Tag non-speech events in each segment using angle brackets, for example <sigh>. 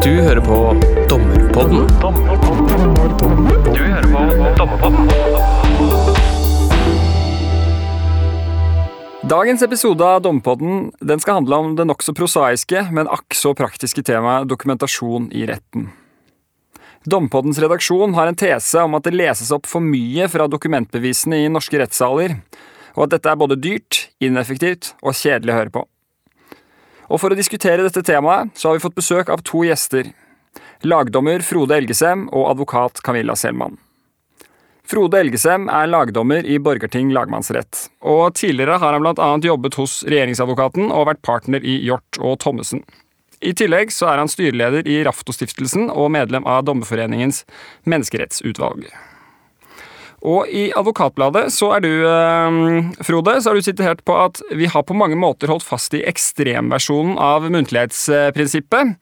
Du hører på Dommerpodden. Du hører på Dommerpodden. Dagens episode av Dommerpodden den skal handle om det nokså prosaiske, men akk så praktiske temaet dokumentasjon i retten. Dompoddens redaksjon har en tese om at det leses opp for mye fra dokumentbevisene i norske rettssaler, og at dette er både dyrt, ineffektivt og kjedelig å høre på. Og For å diskutere dette temaet så har vi fått besøk av to gjester. Lagdommer Frode Elgesem og advokat Camilla Selman. Frode Elgesem er lagdommer i Borgerting lagmannsrett, og tidligere har han bl.a. jobbet hos regjeringsadvokaten og vært partner i Hjort og Thommessen. I tillegg så er han styreleder i Raftostiftelsen og medlem av Dommerforeningens menneskerettsutvalg. Og i Advokatbladet så er du, eh, Frode, så har du sitert på at vi har på mange måter holdt fast i ekstremversjonen av muntlighetsprinsippet.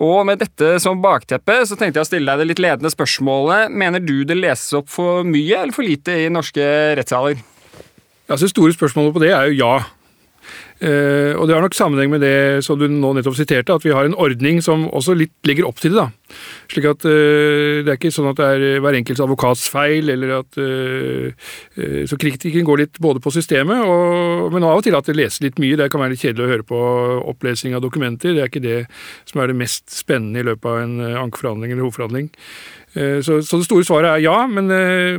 Og med dette som bakteppe så tenkte jeg å stille deg det litt ledende spørsmålet. Mener du det leses opp for mye eller for lite i norske rettssaler? Ja, så store spørsmålet på det er jo ja. Uh, og Det har nok sammenheng med det som du nå nettopp siterte, at vi har en ordning som også litt legger opp til det. da. Slik at uh, Det er ikke sånn at det er hver enkelts advokats feil, eller at Så kritikken går litt både på systemet, og, men av og til at det leses litt mye. Det kan være litt kjedelig å høre på opplesing av dokumenter. Det er ikke det som er det mest spennende i løpet av en ankeforhandling eller hovedforhandling. Så, så, det store svaret er ja, men,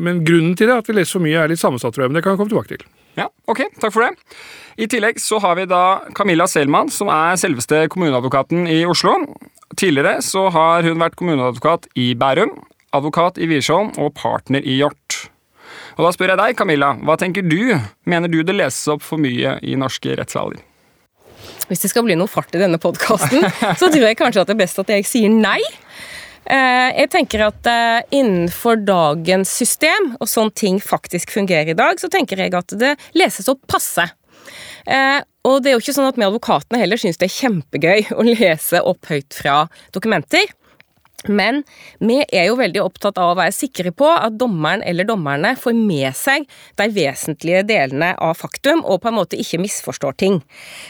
men grunnen til det, at vi leser for mye, er litt sammensatt, tror jeg. Men det kan jeg komme tilbake til. Ja, ok, takk for det. I tillegg så har vi da Camilla Selman, som er selveste kommuneadvokaten i Oslo. Tidligere så har hun vært kommuneadvokat i Bærum, advokat i Wiersholm og partner i Hjort. Og da spør jeg deg, Camilla, hva tenker du? Mener du det leses opp for mye i norske rettssaler? Hvis det skal bli noe fart i denne podkasten, så tror jeg kanskje at det er best at jeg sier nei. Eh, jeg tenker at eh, Innenfor dagens system, og sånn ting faktisk fungerer i dag, så tenker jeg at det leses opp passe. Eh, og det er jo ikke sånn at vi advokatene heller syns det er kjempegøy <laughs> å lese opp høyt fra dokumenter. Men vi er jo veldig opptatt av å være sikre på at dommeren eller dommerne får med seg de vesentlige delene av faktum, og på en måte ikke misforstår ting.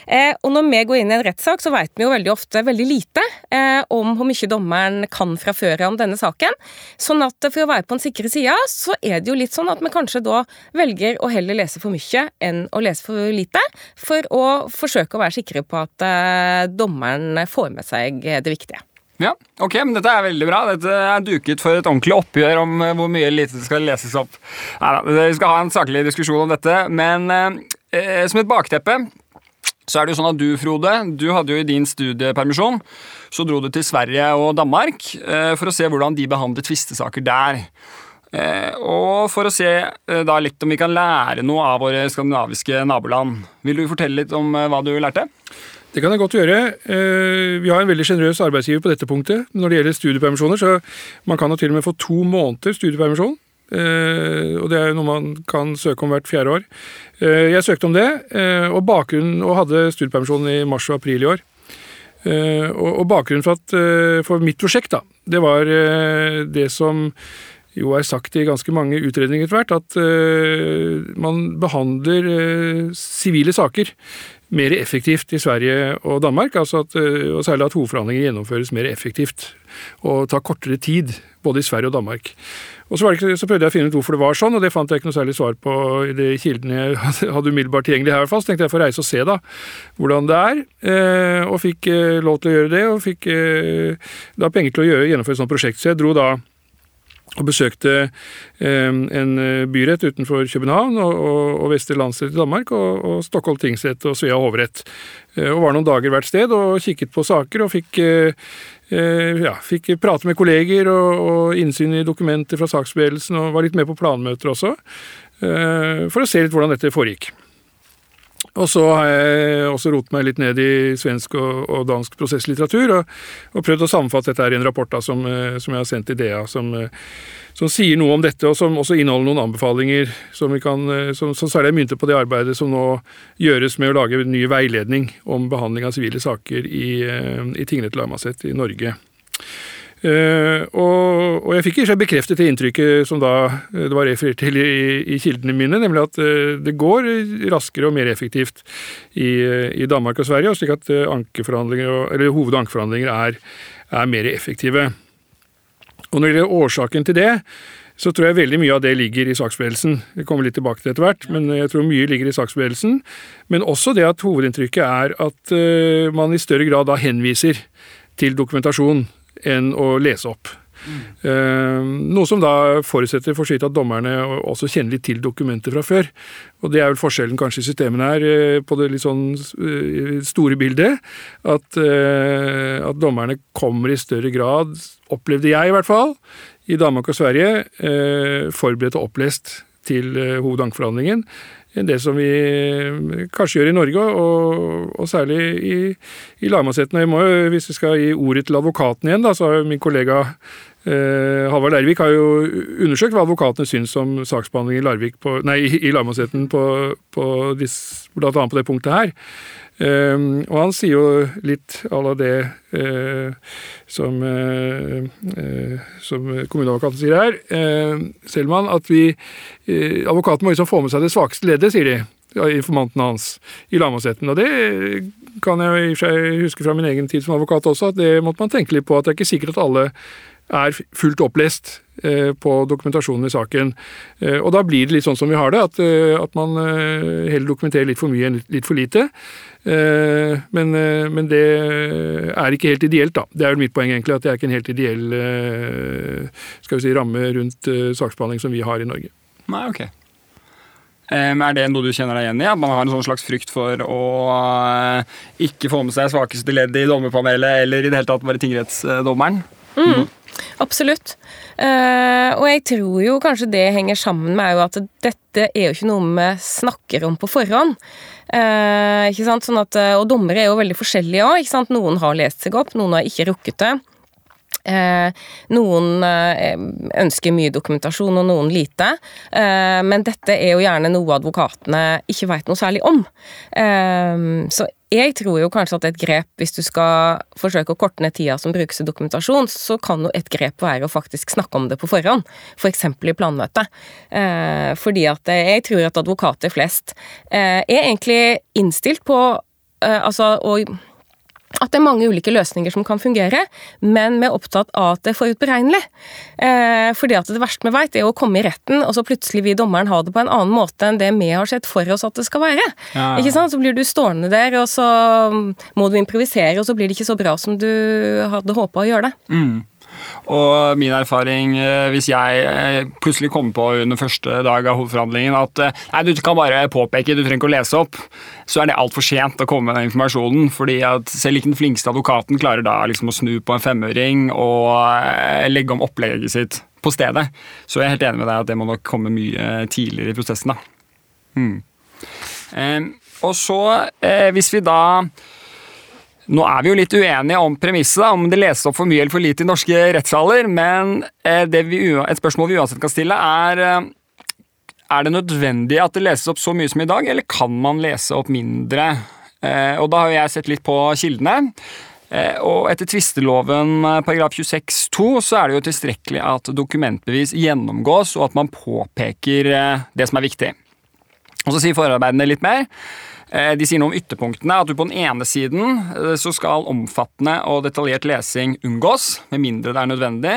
Eh, og når vi går inn i en rettssak, så vet vi jo veldig ofte veldig lite eh, om hvor mye dommeren kan fra før om denne saken. Sånn at for å være på den sikre sida, så er det jo litt sånn at vi kanskje da velger å heller lese for mye enn å lese for lite, for å forsøke å være sikre på at eh, dommeren får med seg det viktige. Ja, ok, men Dette er veldig bra. Dette er duket for et ordentlig oppgjør om eh, hvor mye lite det skal leses opp. Neida, Vi skal ha en saklig diskusjon om dette, men eh, som et bakteppe så er det jo sånn at Du Frode, du hadde jo i din studiepermisjon så dro du til Sverige og Danmark eh, for å se hvordan de behandlet tvistesaker der. Eh, og for å se eh, da litt om vi kan lære noe av våre skandinaviske naboland. Vil du fortelle litt om eh, hva du lærte? Det kan jeg godt gjøre. Eh, vi har en veldig sjenerøs arbeidsgiver på dette punktet når det gjelder studiepermisjoner, så man kan jo til og med få to måneder studiepermisjon. Eh, og det er jo noe man kan søke om hvert fjerde år. Eh, jeg søkte om det, og og hadde studiepermisjon i mars og april i år. Og bakgrunnen for, at, for mitt prosjekt, da, det var det som jo er sagt i ganske mange utredninger etter hvert, at man behandler sivile saker mer effektivt i Sverige og Danmark. Altså at, eh, og særlig at hovedforhandlinger gjennomføres mer effektivt og tar kortere tid, både i Sverige og Danmark. Og så, det, så, prøvde jeg å finne ut hvorfor det var sånn, og det fant jeg ikke noe særlig svar på i de kildene jeg <laughs> hadde umiddelbart tilgjengelig her. Så tenkte jeg får reise og se da, hvordan det er, eh, og fikk eh, lov til å gjøre det. Og fikk da penger til å gjøre, gjennomføre et sånt prosjekt. Så jeg dro da og besøkte eh, en eh, byrett utenfor København og, og, og Vestre landsrett i Danmark og, og Stockholm tingsrett og Svea hovrett. Eh, og var noen dager hvert sted og kikket på saker og fikk, ja, fikk prate med kolleger og, og innsyn i dokumenter fra saksbevegelsen og var litt med på planmøter også, for å se litt hvordan dette foregikk. Og så har jeg også rotet meg litt ned i svensk og, og dansk prosesslitteratur, og, og, prøvd å sammenfatte dette her i en rapport da, som, eh, som, jeg har sendt til DEA, som, eh, som, sier noe om dette, og som også inneholder noen anbefalinger som, vi kan, eh, som, som særlig er myntet på det arbeidet som nå gjøres med å lage en ny veiledning om behandling av sivile saker i, i tingrett lagmannsrett i Norge. Uh, og, og, jeg fikk ikke bekreftet det inntrykket som da eh, det var referert til i, i kildene mine, nemlig at uh, det går raskere og mer effektivt i, i Danmark og Sverige, slik at ankeforhandlinger, eller hovedankeforhandlinger er, er mer effektive. Og når det gjelder årsaken til det, så tror jeg veldig mye av det ligger i saksbevegelsen. Vi kommer litt tilbake til etter hvert, men jeg tror mye ligger i saksbevegelsen. Men også det at hovedinntrykket er at uh, man i større grad da henviser til dokumentasjon enn å lese opp. Mm. noe som da forutsetter for at dommerne også kjenner litt til dokumenter fra før. Og det er vel forskjellen kanskje i systemene her, uh, på det litt sånn uh, store bildet. At, at, dommerne kommer i større grad, opplevde jeg i hvert fall, i Danmark og Sverige, forberedt og opplest til hovedankeforhandlingen det som vi kanskje gjør i Norge, og, og særlig i, i lagmannsretten. Hvis vi skal gi ordet til advokaten igjen, da, så har jo min kollega Halvard Lervik har jo undersøkt hva advokatene syns om saksbehandling i Larvik på, nei, i lagmannsretten på, på blant annet på det punktet her. Um, og han sier jo litt à la det uh, som, uh, som kommuneadvokaten sier her, uh, Selman, at vi Advokaten må liksom få med seg det svakeste leddet, sier de. Informanten hans i lagmannsretten. Og det kan jeg i og for seg huske fra min egen tid som advokat også, at det måtte man tenke litt på. At det er ikke sikkert at alle er fullt opplest eh, på dokumentasjonen i saken. Eh, og da blir det litt sånn som vi har det, at, eh, at man heller dokumenterer litt for mye enn litt for lite. Men, men, det er ikke helt ideelt, da. Det er jo mitt poeng, egentlig, at det er ikke en helt ideell skal vi si, ramme rundt saksbehandling som vi har i Norge. Nei, ok. Men Er det noe du kjenner deg igjen i? At man har en sånn slags frykt for å ikke få med seg svakeste ledd i dommerpanelet, eller i det hele tatt bare tingrettsdommeren? Mm. Absolutt. Uh, og jeg tror jo kanskje det henger sammen med at dette er jo ikke noe vi snakker om på forhånd. Uh, ikke sant? Sånn at, og dommere er jo veldig forskjellige òg. Noen har lest seg opp, noen har ikke rukket det. Eh, noen eh, ønsker mye dokumentasjon, og noen lite. Eh, men dette er jo gjerne noe advokatene ikke vet noe særlig om. så jeg tror jo kanskje at et grep, hvis du skal forsøke å korte ned tida som brukes i dokumentasjon, så kan jo et grep være å faktisk snakke om det på forhånd, f.eks. For i planmøtet. fordi at jeg tror at advokater flest er egentlig innstilt på altså å at det er mange ulike løsninger som kan fungere, men vi er opptatt av at det er forutberegnelig. Eh, fordi at det verste vi vet, er å komme i retten, og så plutselig vil dommeren ha det på en annen måte enn det vi har sett for oss at det skal være. Ja. Ikke sant? Så blir du stående der, og så må du improvisere, og så blir det ikke så bra som du hadde håpa å gjøre det. Mm. Og min erfaring, eh, hvis jeg eh, plutselig kommer på under første dag av hovedforhandlingen at eh, nei, du kan bare påpeke, du trenger ikke å lese opp, så er det altfor sent å komme med den informasjonen. fordi at selv ikke den flinkeste advokaten klarer da liksom å snu på en femøring og legge om opplegget sitt på stedet. Så jeg er helt enig med deg at det må nok komme mye tidligere i prosessen. da. Hmm. Eh, og så, eh, hvis vi da nå er vi jo litt uenige om premisset, om det leses opp for mye eller for lite i norske rettssaler, men eh, vi, et spørsmål vi uansett kan stille, er eh, er det nødvendig at det leses opp så mye som i dag, eller kan man lese opp mindre? Eh, og Da har jeg sett litt på kildene. Og Etter tvisteloven paragraf 26-2 så er det jo tilstrekkelig at dokumentbevis gjennomgås, og at man påpeker det som er viktig. Og Så sier forarbeidene litt mer. Eh, de sier noe om ytterpunktene. At du på den ene siden eh, så skal omfattende og detaljert lesing unngås, med mindre det er nødvendig.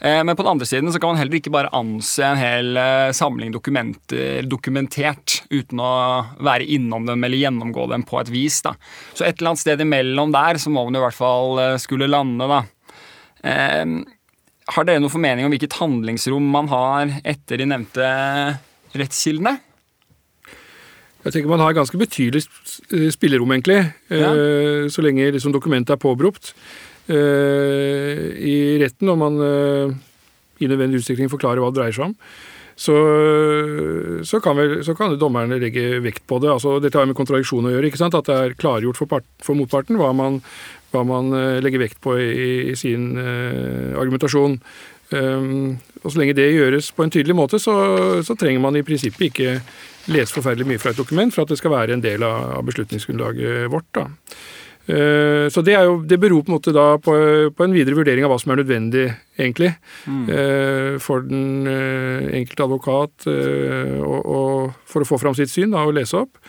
Eh, men på den andre siden så kan man heller ikke bare anse en hel samling dokumentert uten å være innom dem eller gjennomgå dem på et vis. Da. Så et eller annet sted imellom der så må man i hvert fall skulle lande, da. Har dere noen formening om hvilket handlingsrom man har etter de nevnte rettskildene? Jeg tenker Man har ganske betydelig spillerom, egentlig, ja. Eh, så lenge liksom, dokumentet er påberopt eh, i retten, og man eh, i nødvendig utstrekning forklarer hva det dreier seg om. Så, så, kan vel, så, kan dommerne legge vekt på det. Altså, dette har med kontradiksjon å gjøre. ikke sant? At det er klargjort for, part, for motparten hva man, hva man, legger vekt på i, i sin uh, argumentasjon. Um, og Så lenge det gjøres på en tydelig måte, så, så trenger man i prinsippet ikke lese forferdelig mye fra et dokument for at det skal være en del av beslutningsgrunnlaget vårt. da. Eh, så det, jo, det, beror på en måte da på, på, en videre vurdering av hva som er nødvendig, egentlig, mm. Eh, for den eh, enkelte advokat og, og for å få fram sitt syn da, og lese opp.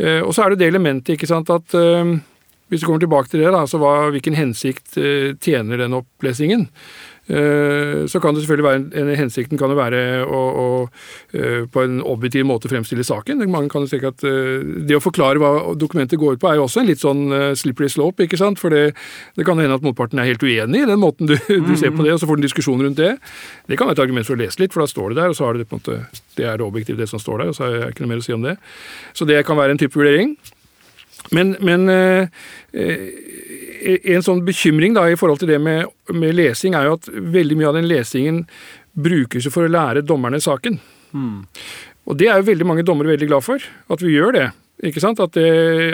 Og så er det det elementet ikke sant, at Hvis du kommer tilbake til det, da, så hva, hvilken hensikt tjener den opplesningen? Eh, så kan det selvfølgelig være, en, Hensikten kan jo være å, å eh, på en objektiv måte fremstille saken. Mange kan jo tenke at eh, Det å forklare hva dokumentet går ut på, er jo også en litt sånn slippery slope. ikke sant? For det, det kan hende at motparten er helt uenig i den måten du, du, ser på det, og så får du en diskusjon rundt det. Det kan være et argument for å lese litt, for da står det der, og så har det på en måte, det er det objektivt det som står der, og så er det ikke noe mer å si om det. Så det kan være en type vurdering. Men, men eh, en sånn bekymring da, i forhold til det med, med, lesing, er jo at veldig mye av den lesingen brukes for å lære dommerne saken. Mm. Og det er jo veldig mange dommere veldig glad for, at vi gjør det. Ikke sant? Det,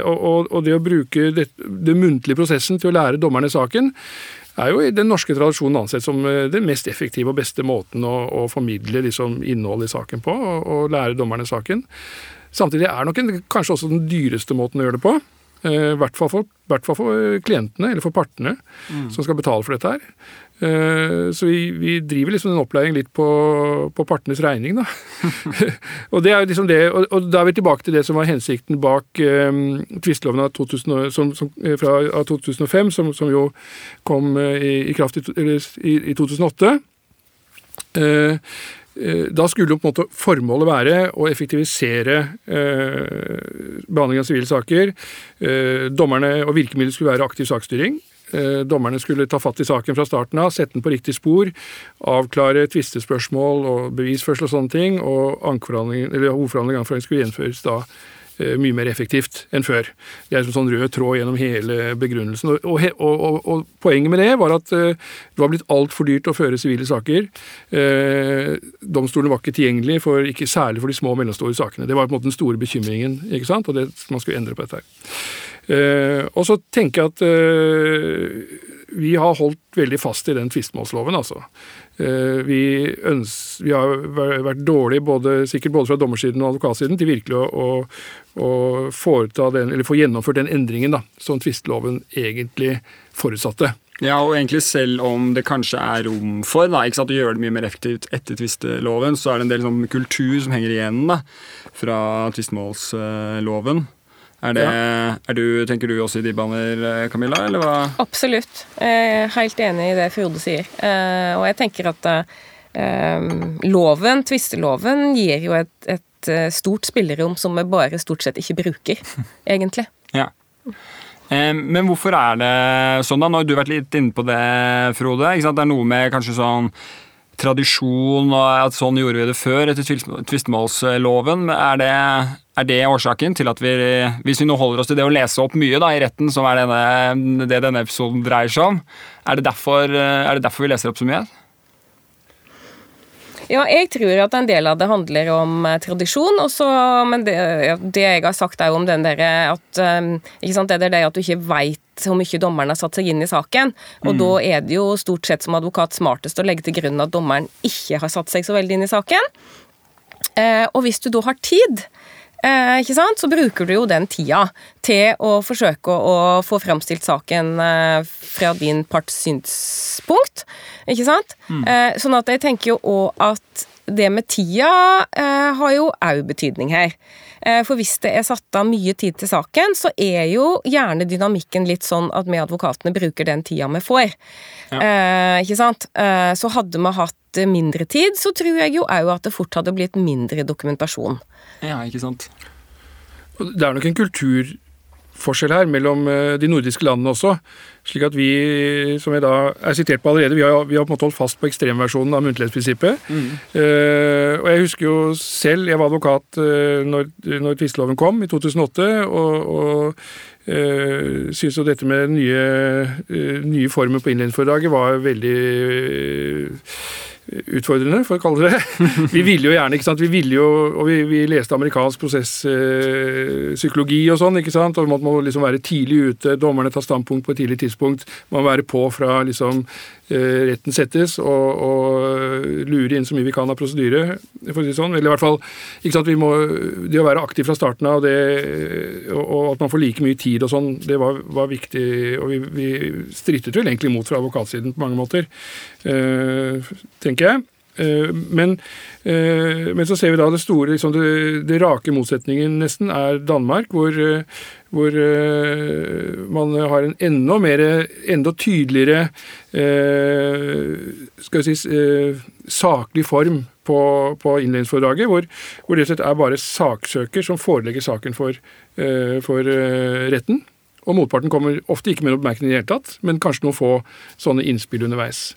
og, og, det å bruke det, det muntlige prosessen til å lære dommerne saken, er jo i den norske tradisjonen ansett som eh, den mest effektive og beste måten å, å formidle liksom, innholdet i saken på, og, og lære dommerne saken. Samtidig er nok en, kanskje også den dyreste måten å gjøre det på. Eh, I hvert fall for, hvert fall for klientene, eller for partene, mm. som skal betale for dette her. Eh, så vi, vi driver liksom den opplæringen litt på, på partenes regning, da. <laughs> og, det er liksom det, og, og, da er vi tilbake til det som var hensikten bak um, tvisteloven av, 2000, som, som, fra, av 2005, som, som, jo kom i, i kraft i, i, i 2008. Uh, da skulle jo på en måte formålet være å effektivisere eh, behandling av sivile saker. Eh, dommerne og virkemidlet skulle være aktiv saksstyring. Eh, dommerne skulle ta fatt i saken fra starten av, sette den på riktig spor, avklare tvistespørsmål og bevisførsel og sånne ting, og hovedforhandling og skulle gjennomføres da Eh, mye mer effektivt enn før. Det er en sånn rød tråd gjennom hele begrunnelsen. Og, og, og, og Poenget med det var at uh, det var blitt altfor dyrt å føre sivile saker. Domstolen domstolene var ikke tilgjengelige, for, ikke særlig for de små og mellomstore sakene. Det var på en måte den store bekymringen, ikke sant? og det, man skulle endre på dette. her. Uh, og så tenker jeg at vi har holdt veldig fast i den tvistmålsloven, altså. Eh, vi, vi, har vært dårlige, både, sikkert både fra dommersiden og advokatsiden, til virkelig å, å, å den, få gjennomført den endringen da, som tvisteloven egentlig forutsatte. Ja, og egentlig selv om det kanskje er rom for da, ikke sant, å gjøre det mye mer effektivt etter tvisteloven, så er det en del sånn, kultur som henger igjen da, fra tvistemålsloven. Er det, er du, tenker du også i de baner, eh, Camilla? eller hva? Absolutt. Jeg er helt enig i det Frode sier. Eh, og jeg tenker at eh, loven, tvisteloven, gir jo et, et, stort spillerom som vi bare stort sett ikke bruker, <laughs> egentlig. Ja. Men hvorfor er det sånn, da? Nå har du vært litt inne på det, Frode. Det er noe med kanskje sånn tradisjon og at sånn gjorde vi det før etter tvistemålsloven. Er det er det årsaken til at vi, hvis vi nå holder oss til det å lese opp mye da, i retten, som er denne, det denne episoden dreier seg om, er det, derfor, er det derfor vi leser opp så mye? Ja, jeg tror at en del av det handler om eh, tradisjon. Også, men det, det, jeg har sagt er jo om den derre at um, ikke sant, det er det at du ikke veit hvor mye dommeren har satt seg inn i saken. Og mm. da er det jo stort sett som advokat smartest å legge til grunn at dommeren ikke har satt seg så veldig inn i saken. Eh, og hvis du da har tid, Eh, ikke sant? Så bruker du jo den tida til å forsøke å få framstilt saken eh, fra din parts synspunkt. Ikke sant? Mm. Eh, sånn at jeg tenker jo òg at det med tida eh, har jo òg betydning her. Eh, for hvis det er satt av mye tid til saken, så er jo gjerne dynamikken litt sånn at vi advokatene bruker den tida vi får. Ja. Eh, ikke sant? så hadde vi hatt mindre tid, så tror jeg jo òg at det fort hadde blitt mindre dokumentasjon. Ja, ikke sant. Det er nok en kulturforskjell her mellom eh, de nordiske landene også. Slik at vi, som jeg da er sitert på allerede, vi har, vi har på en måte holdt fast på ekstremversjonen av muntlighetsprinsippet. Mm. Uh, og jeg husker jo selv, jeg var advokat uh, når, når tvisteloven kom i 2008, og, og uh, synes jo dette med nye, uh, nye former på innledningsforedraget var veldig uh, utfordrende, for å kalle det <laughs> Vi ville jo gjerne, ikke sant. Vi ville jo, og vi, vi leste amerikansk prosesspsykologi eh, og sånn, ikke sant. Og man må liksom være tidlig ute, dommerne tar standpunkt på et tidlig tidspunkt. Man må være på fra liksom Eh, retten settes, og, og, lure inn så mye vi kan av prosedyre. for å si sånn. Eller i hvert fall ikke sant, vi må, Det å være aktiv fra starten av, det, og, og at man får like mye tid og sånn, det var, var viktig. Og vi, vi, strittet vel egentlig imot fra advokatsiden på mange måter, eh, tenker jeg. Eh, men, eh, men så ser vi da det store, liksom det, det rake motsetningen nesten, er Danmark, hvor, eh, hvor man har en enda mer, enda tydeligere skal vi si, saklig form på, på innledningsforedraget, hvor, hvor det er bare saksøker som forelegger saken for, for retten. Og motparten kommer ofte ikke med noen bemerkning i det hele tatt, men kanskje noen få sånne innspill underveis.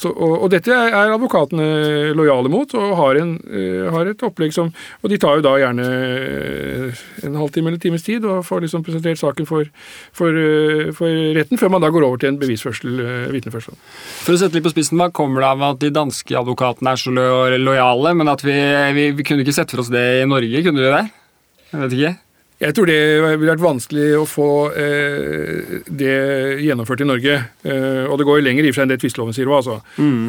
Så, og, og dette er advokatene lojale mot, og har, en, eh, har et opplegg som Og de tar jo da gjerne eh, en halvtime eller times tid og får liksom presentert saken for, for, eh, for retten, før man da går over til en bevisførsel, vitneførsel. For å sette litt på spissen, Hva kommer det av at de danske advokatene er så lojale, men at vi, vi, vi kunne ikke sette for oss det i Norge? Kunne vi det? Jeg vet ikke. Jeg tror det ville vært vanskelig å få eh, det gjennomført i Norge. Eh, og det går jo lenger i og for seg enn det tvisteloven sier òg, altså.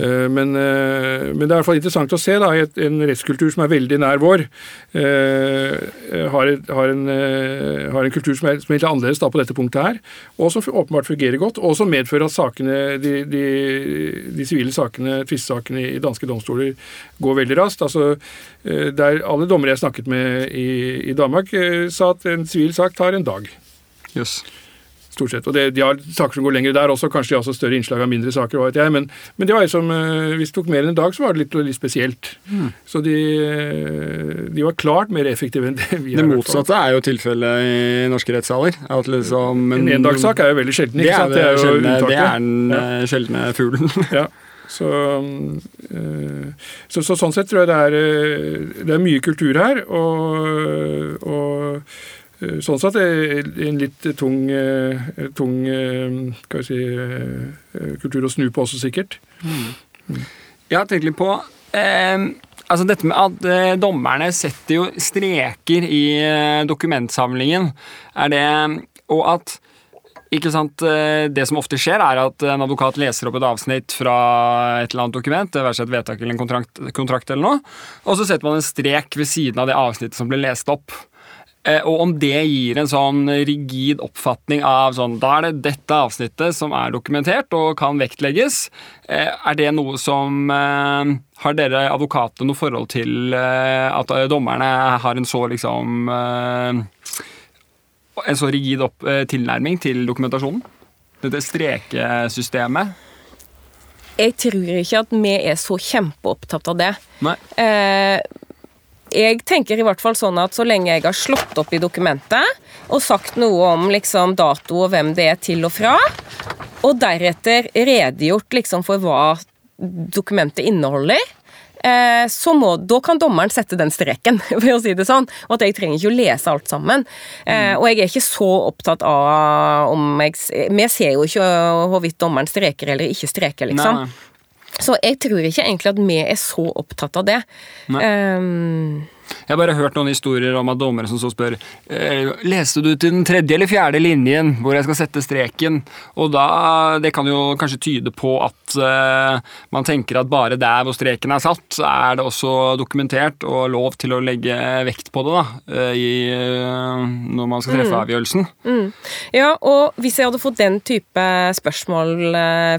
Eh, men, eh, men det er i hvert fall interessant å se da, et, en rettskultur som er veldig nær vår. Eh, har, et, har, en, eh, har en kultur som er, som er litt annerledes da på dette punktet her, og som åpenbart fungerer godt, og som medfører at sakene, de, de, de sivile sakene, tvistesakene i danske domstoler går veldig raskt. Altså, eh, der alle dommere jeg snakket med i, i Danmark, eh, sa at en sivil sak tar en dag. Yes. Stort sett. Og det, De har saker som går lenger der også, kanskje de har også større innslag av mindre saker. hva vet jeg, Men, men det var liksom, eh, hvis det tok mer enn en dag, så var det litt, litt spesielt. Så de, eh, de var klart mer effektive enn det vi har. Det motsatte er jo tilfellet i norske rettssaler. At liksom, En endagssak er jo veldig sjelden. Det er, sant? det, er, jo sjeldne, det er den ja. sjeldne fuglen. Ja. <laughs> Så, øh, så, så sånn sett tror jeg det er, øh, det er mye kultur her, og, og øh, sånn sett er det en litt tung, tung skal vi si, kultur å snu på også, sikkert. Jeg har tenkt litt på eh, altså dette med at eh, dommerne setter jo streker i eh, dokumentsamlingen. Er det Og at ikke sant, eh, Det som ofte skjer, er at en advokat leser opp et avsnitt fra et eller annet dokument, det være seg et vedtak eller en kontrakt, kontrakt, eller noe, og så setter man en strek ved siden av det avsnittet som ble lest opp. Eh, Og om det gir en sånn rigid oppfatning av sånn Da er det dette avsnittet som er dokumentert og kan vektlegges. Eh, Er det noe som Har dere advokater noe forhold til at dommerne har en så liksom En så rigid opp, eh, tilnærming til dokumentasjonen? Dette strekesystemet? Jeg tror ikke at vi er så kjempeopptatt av det. Nei. Eh, jeg tenker i hvert fall sånn at så lenge jeg har slått opp i dokumentet og sagt noe om liksom dato og hvem det er til og fra, og deretter redegjort liksom for hva dokumentet inneholder, eh, så må, da kan dommeren sette den streken, <laughs> for å si det sånn. Og at jeg trenger ikke å lese alt sammen. Mm. og jeg er ikke så opptatt av om jeg Vi ser jo ikke hvorvidt dommeren streker eller ikke streker, liksom. Nei. Så jeg tror ikke egentlig at vi er så opptatt av det. Nei. Ehm, Jeg har bare hørt noen historier om at dommere som så spør eh, Leste du til den tredje eller fjerde linjen hvor jeg skal sette streken? Og da, Det kan jo kanskje tyde på at uh, man tenker at bare der hvor streken er satt, er det også dokumentert og lov til å legge vekt på det da, eh, i, når man skal treffe avgjørelsen. ja, og hvis jeg hadde fått den type spørsmål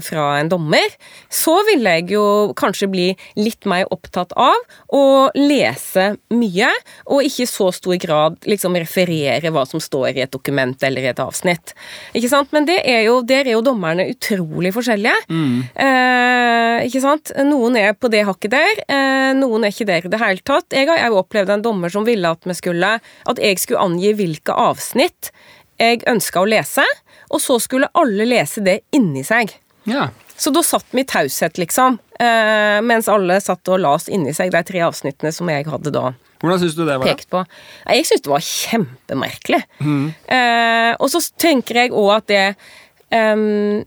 fra en dommer, så ville jeg jo kanskje bli litt mer opptatt av å lese mye, og ikke i så stor grad liksom referere hva som står i et dokument eller i et avsnitt. Ikke sant? Men det er jo, der er jo dommerne utrolig forskjellige. Eh, ikke sant? Noen er på det hakket der, eh, noen er ikke der i det hele tatt. Jeg har jo opplevd en dommer som ville at, vi skulle, at jeg skulle angi hvilke avsnitt jeg ønska å lese, og så skulle alle lese det inni seg. Ja. Så da satt vi i taushet, liksom, eh, mens alle satt og las inni seg de tre avsnittene som jeg hadde da Hvordan syns du det var? pekt på. Jeg syns det var kjempemerkelig. Eh, og så tenker jeg òg at det eh,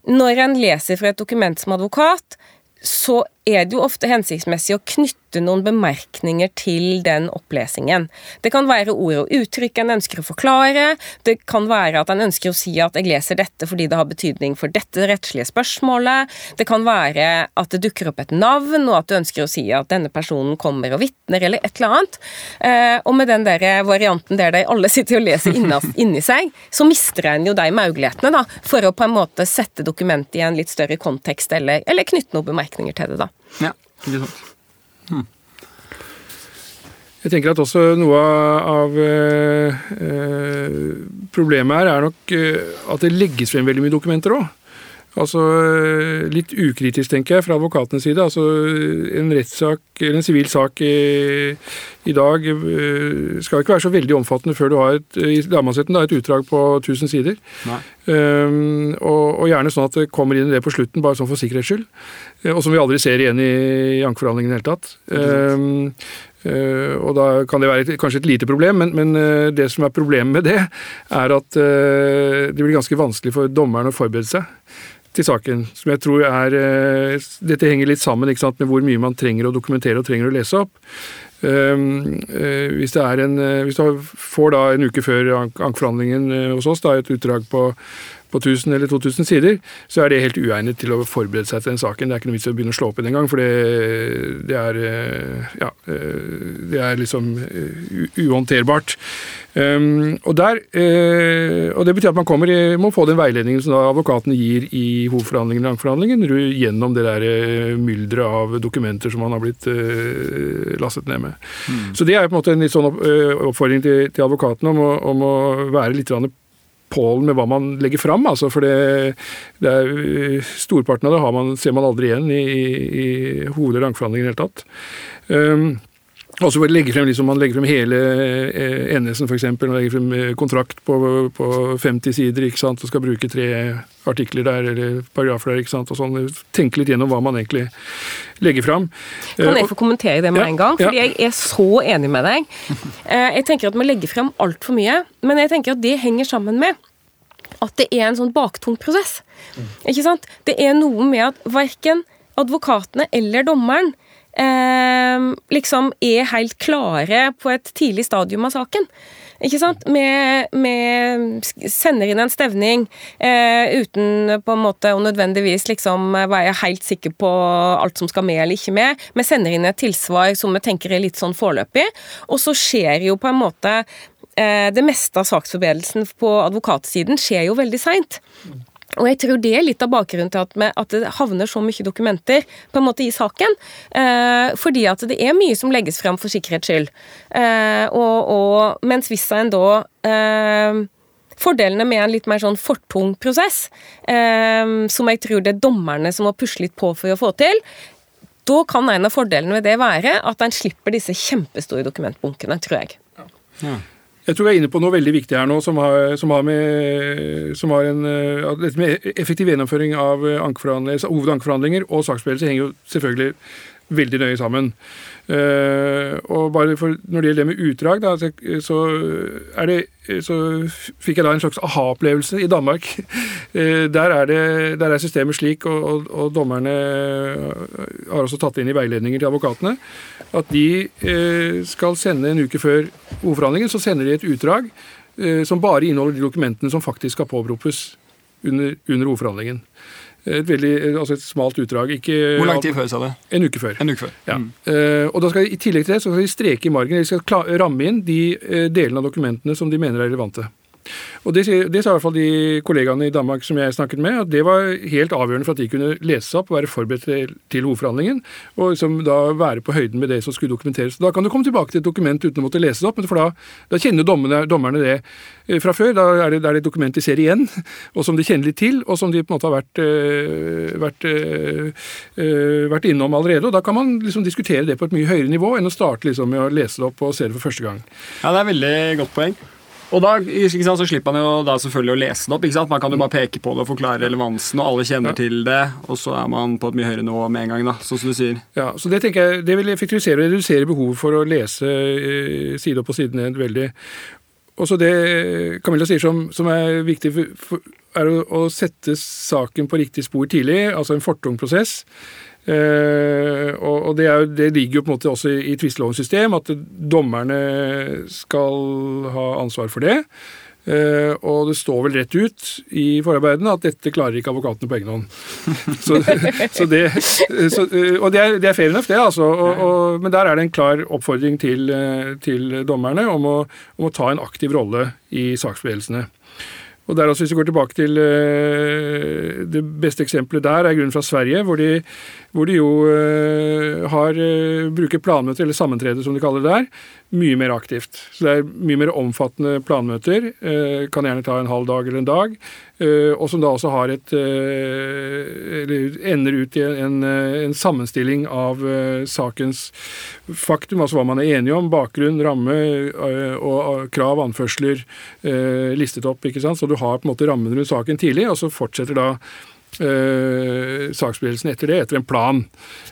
Når en leser fra et dokument som advokat, så er det jo ofte hensiktsmessig å knytte noen bemerkninger til den opplesingen. Det kan være ord og uttrykk en ønsker å forklare. Det kan være at en ønsker å si at 'jeg leser dette fordi det har betydning for dette rettslige spørsmålet'. Det kan være at det dukker opp et navn, og at du ønsker å si at denne personen kommer og vitner, eller et eller annet. Eh, og med den der varianten der de alle sitter og leser <laughs> inni seg, så mister en jo de mulighetene da, for å på en måte sette dokumentet i en litt større kontekst, eller, eller knytte noen bemerkninger til det. da. Ja. Ikke sant? Jeg tenker at også noe av eh, eh, problemet her er nok eh, at det legges frem veldig mye dokumenter òg. Altså eh, litt ukritisk, tenker jeg, fra advokatenes side. Altså en rettssak, eller en sivil sak i, i dag eh, skal ikke være så veldig omfattende før du har et, i lagmannsretten et utdrag på 1000 sider. Um, og, og gjerne sånn at det kommer inn i det på slutten, bare sånn for sikkerhets skyld. Eh, Og som vi aldri ser igjen i, i ankeforhandlingene i det hele tatt. Um, eh, og da kan det være et, kanskje et lite problem, men, men uh, det som er problemet med det, er at uh, det blir ganske vanskelig for dommeren å forberede seg til saken. Som jeg tror er eh, Dette henger litt sammen ikke sant, med hvor mye man trenger å dokumentere og trenger å lese opp. Um, eh, hvis, det er en, eh, hvis du får da en uke før ankeforhandlingen hos oss da, et utdrag på, på 1000 eller 2000 sider, så er det helt uegnet til å forberede seg til den saken. Det er ikke noe vits i å begynne å slå opp i den engang, for det, det er eh, Ja, eh, det er liksom eh, uhåndterbart. Um, og, der, og det betyr at man kommer i, må få den veiledningen som advokatene gir i hovedforhandlingen eller ankeforhandlingen, gjennom det der mylderet av dokumenter som man har blitt lastet ned med. Så det er på en måte en litt sånn oppfordring til, til advokatene om om å være litt pålen med hva man legger fram. Altså, for det, det er, eh, storparten av det man, ser man aldri igjen i, i hoved- eller ankeforhandlinger i det hele tatt. Um, også hvor legger frem, liksom, Man legger frem hele eh, NS-en, f.eks. Man legger frem eh, kontrakt på, på 50 sider ikke sant, og skal bruke tre artikler der, eller paragrafer der. ikke sant, og sånn. Tenke litt gjennom hva man egentlig legger frem. Kan Eh, jeg få kommentere det med Ja, en gang? Fordi ja. jeg er så enig med deg. Eh, Jeg tenker at man legger frem altfor mye, men jeg tenker at det henger sammen med at det er en sånn baktung prosess. Ikke sant? Det er noe med at verken advokatene eller dommeren eh, liksom er helt klare på et tidlig stadium av saken. Ikke sant? Vi sender inn en stevning eh, uten på en måte å nødvendigvis liksom være helt sikker på alt som skal med eller ikke med. Vi sender inn et tilsvar som vi tenker er litt sånn foreløpig, og så skjer jo på en måte eh, Det meste av saksforberedelsen på advokatsiden skjer jo veldig seint. Og jeg tror det er litt av bakgrunnen til at, at det havner så mye dokumenter på en måte i saken. Eh, fordi at det er mye som legges frem for sikkerhets skyld. Eh, og, og mens hvis en da eh, Fordelene med en litt mer sånn fortung prosess, eh, som jeg tror det er dommerne som må pusle litt på for å få til, da kan en av fordelene ved det være at en slipper disse kjempestore dokumentbunkene, tror jeg. Jeg tror vi er inne på noe veldig viktig her nå, som har, som har, med, som har en eh, med effektiv gjennomføring av eh, hovedankeforhandlinger og saksbehandling henger jo selvfølgelig veldig nøye sammen. Eh, og bare for, Når det gjelder det med utdrag, da, så, er det, så fikk jeg da en slags aha-opplevelse i Danmark. <laughs> Eh, der, er det, der er systemet slik, og, og, og dommerne har også tatt det inn i veiledninger til advokatene, at de eh, skal sende en uke før hovedforhandlingen, så sender de et utdrag eh, som bare inneholder de dokumentene som faktisk skal påberopes under, under hovedforhandlingen. Et veldig, altså et smalt utdrag. Ikke, Hvor lang tid før, sa du? En uke før. En uke før. Ja. Mm. Uh, og da skal de, I tillegg til det så skal de streke i margen, de skal ramme inn de uh, delene av dokumentene som de mener er relevante. Og Det, det sa i hvert fall de kollegaene i Danmark som jeg snakket med, at det var helt avgjørende for at de kunne lese seg opp og være forberedt til, til hovedforhandlingen, og liksom da være på høyden med det som skulle dokumenteres. Da kan du komme tilbake til et dokument uten å måtte lese det opp, for da, da kjenner dommerne, dommerne det eh, fra før. Da er det, da er et dokument de ser igjen, og som de kjenner litt til, og som de på en måte har vært, øh, vært, øh, vært innom allerede. og Da kan man liksom diskutere det på et mye høyere nivå enn å starte liksom med å lese det opp og se det for første gang. Ja, det er veldig godt poeng. Og da ikke sant, så slipper man jo da selvfølgelig å lese det opp. ikke sant? Man kan jo bare peke på det og forklare relevansen, og alle kjenner Ja. til det. Og så er man på et mye høyere nivå med en gang, da, sånn som du sier. Ja, så Det tenker jeg, det vil effektivisere og redusere behovet for å lese eh, side opp og side ned veldig. Og så det Camilla sier som, som er viktig, for, for, er å, å sette saken på riktig spor tidlig, altså en fortungprosess. prosess. Eh, og det, er, det ligger jo på en måte også i, i tvistelovens system, at dommerne skal ha ansvar for det. Uh, og det står vel rett ut i forarbeidene at dette klarer ikke advokatene på egen hånd. <laughs> Så, så det, så, eh, og det er, det er fair enough, det. altså. Og, og, men der er det en klar oppfordring til, til dommerne om å, om å ta en aktiv rolle i saksforberedelsene. Og der også, Hvis vi går tilbake til eh, det beste eksempelet der, er grunnen fra Sverige, hvor de, hvor de jo eh, har, eh, bruker planmøter, eller sammentrede som de kaller det der, mye mer aktivt. Så det er mye mer omfattende planmøter. Kan gjerne ta en halv dag eller en dag. Eh, Og som da også har et eh, Eller ender ut i en, eh, en sammenstilling av eh, sakens faktum, altså hva man er enige om, bakgrunn, ramme eh, og krav, anførsler eh, listet opp. ikke sant? Så du har på en måte rammen rundt saken tidlig, og så fortsetter da eh, saksbevegelsen etter det, etter en plan.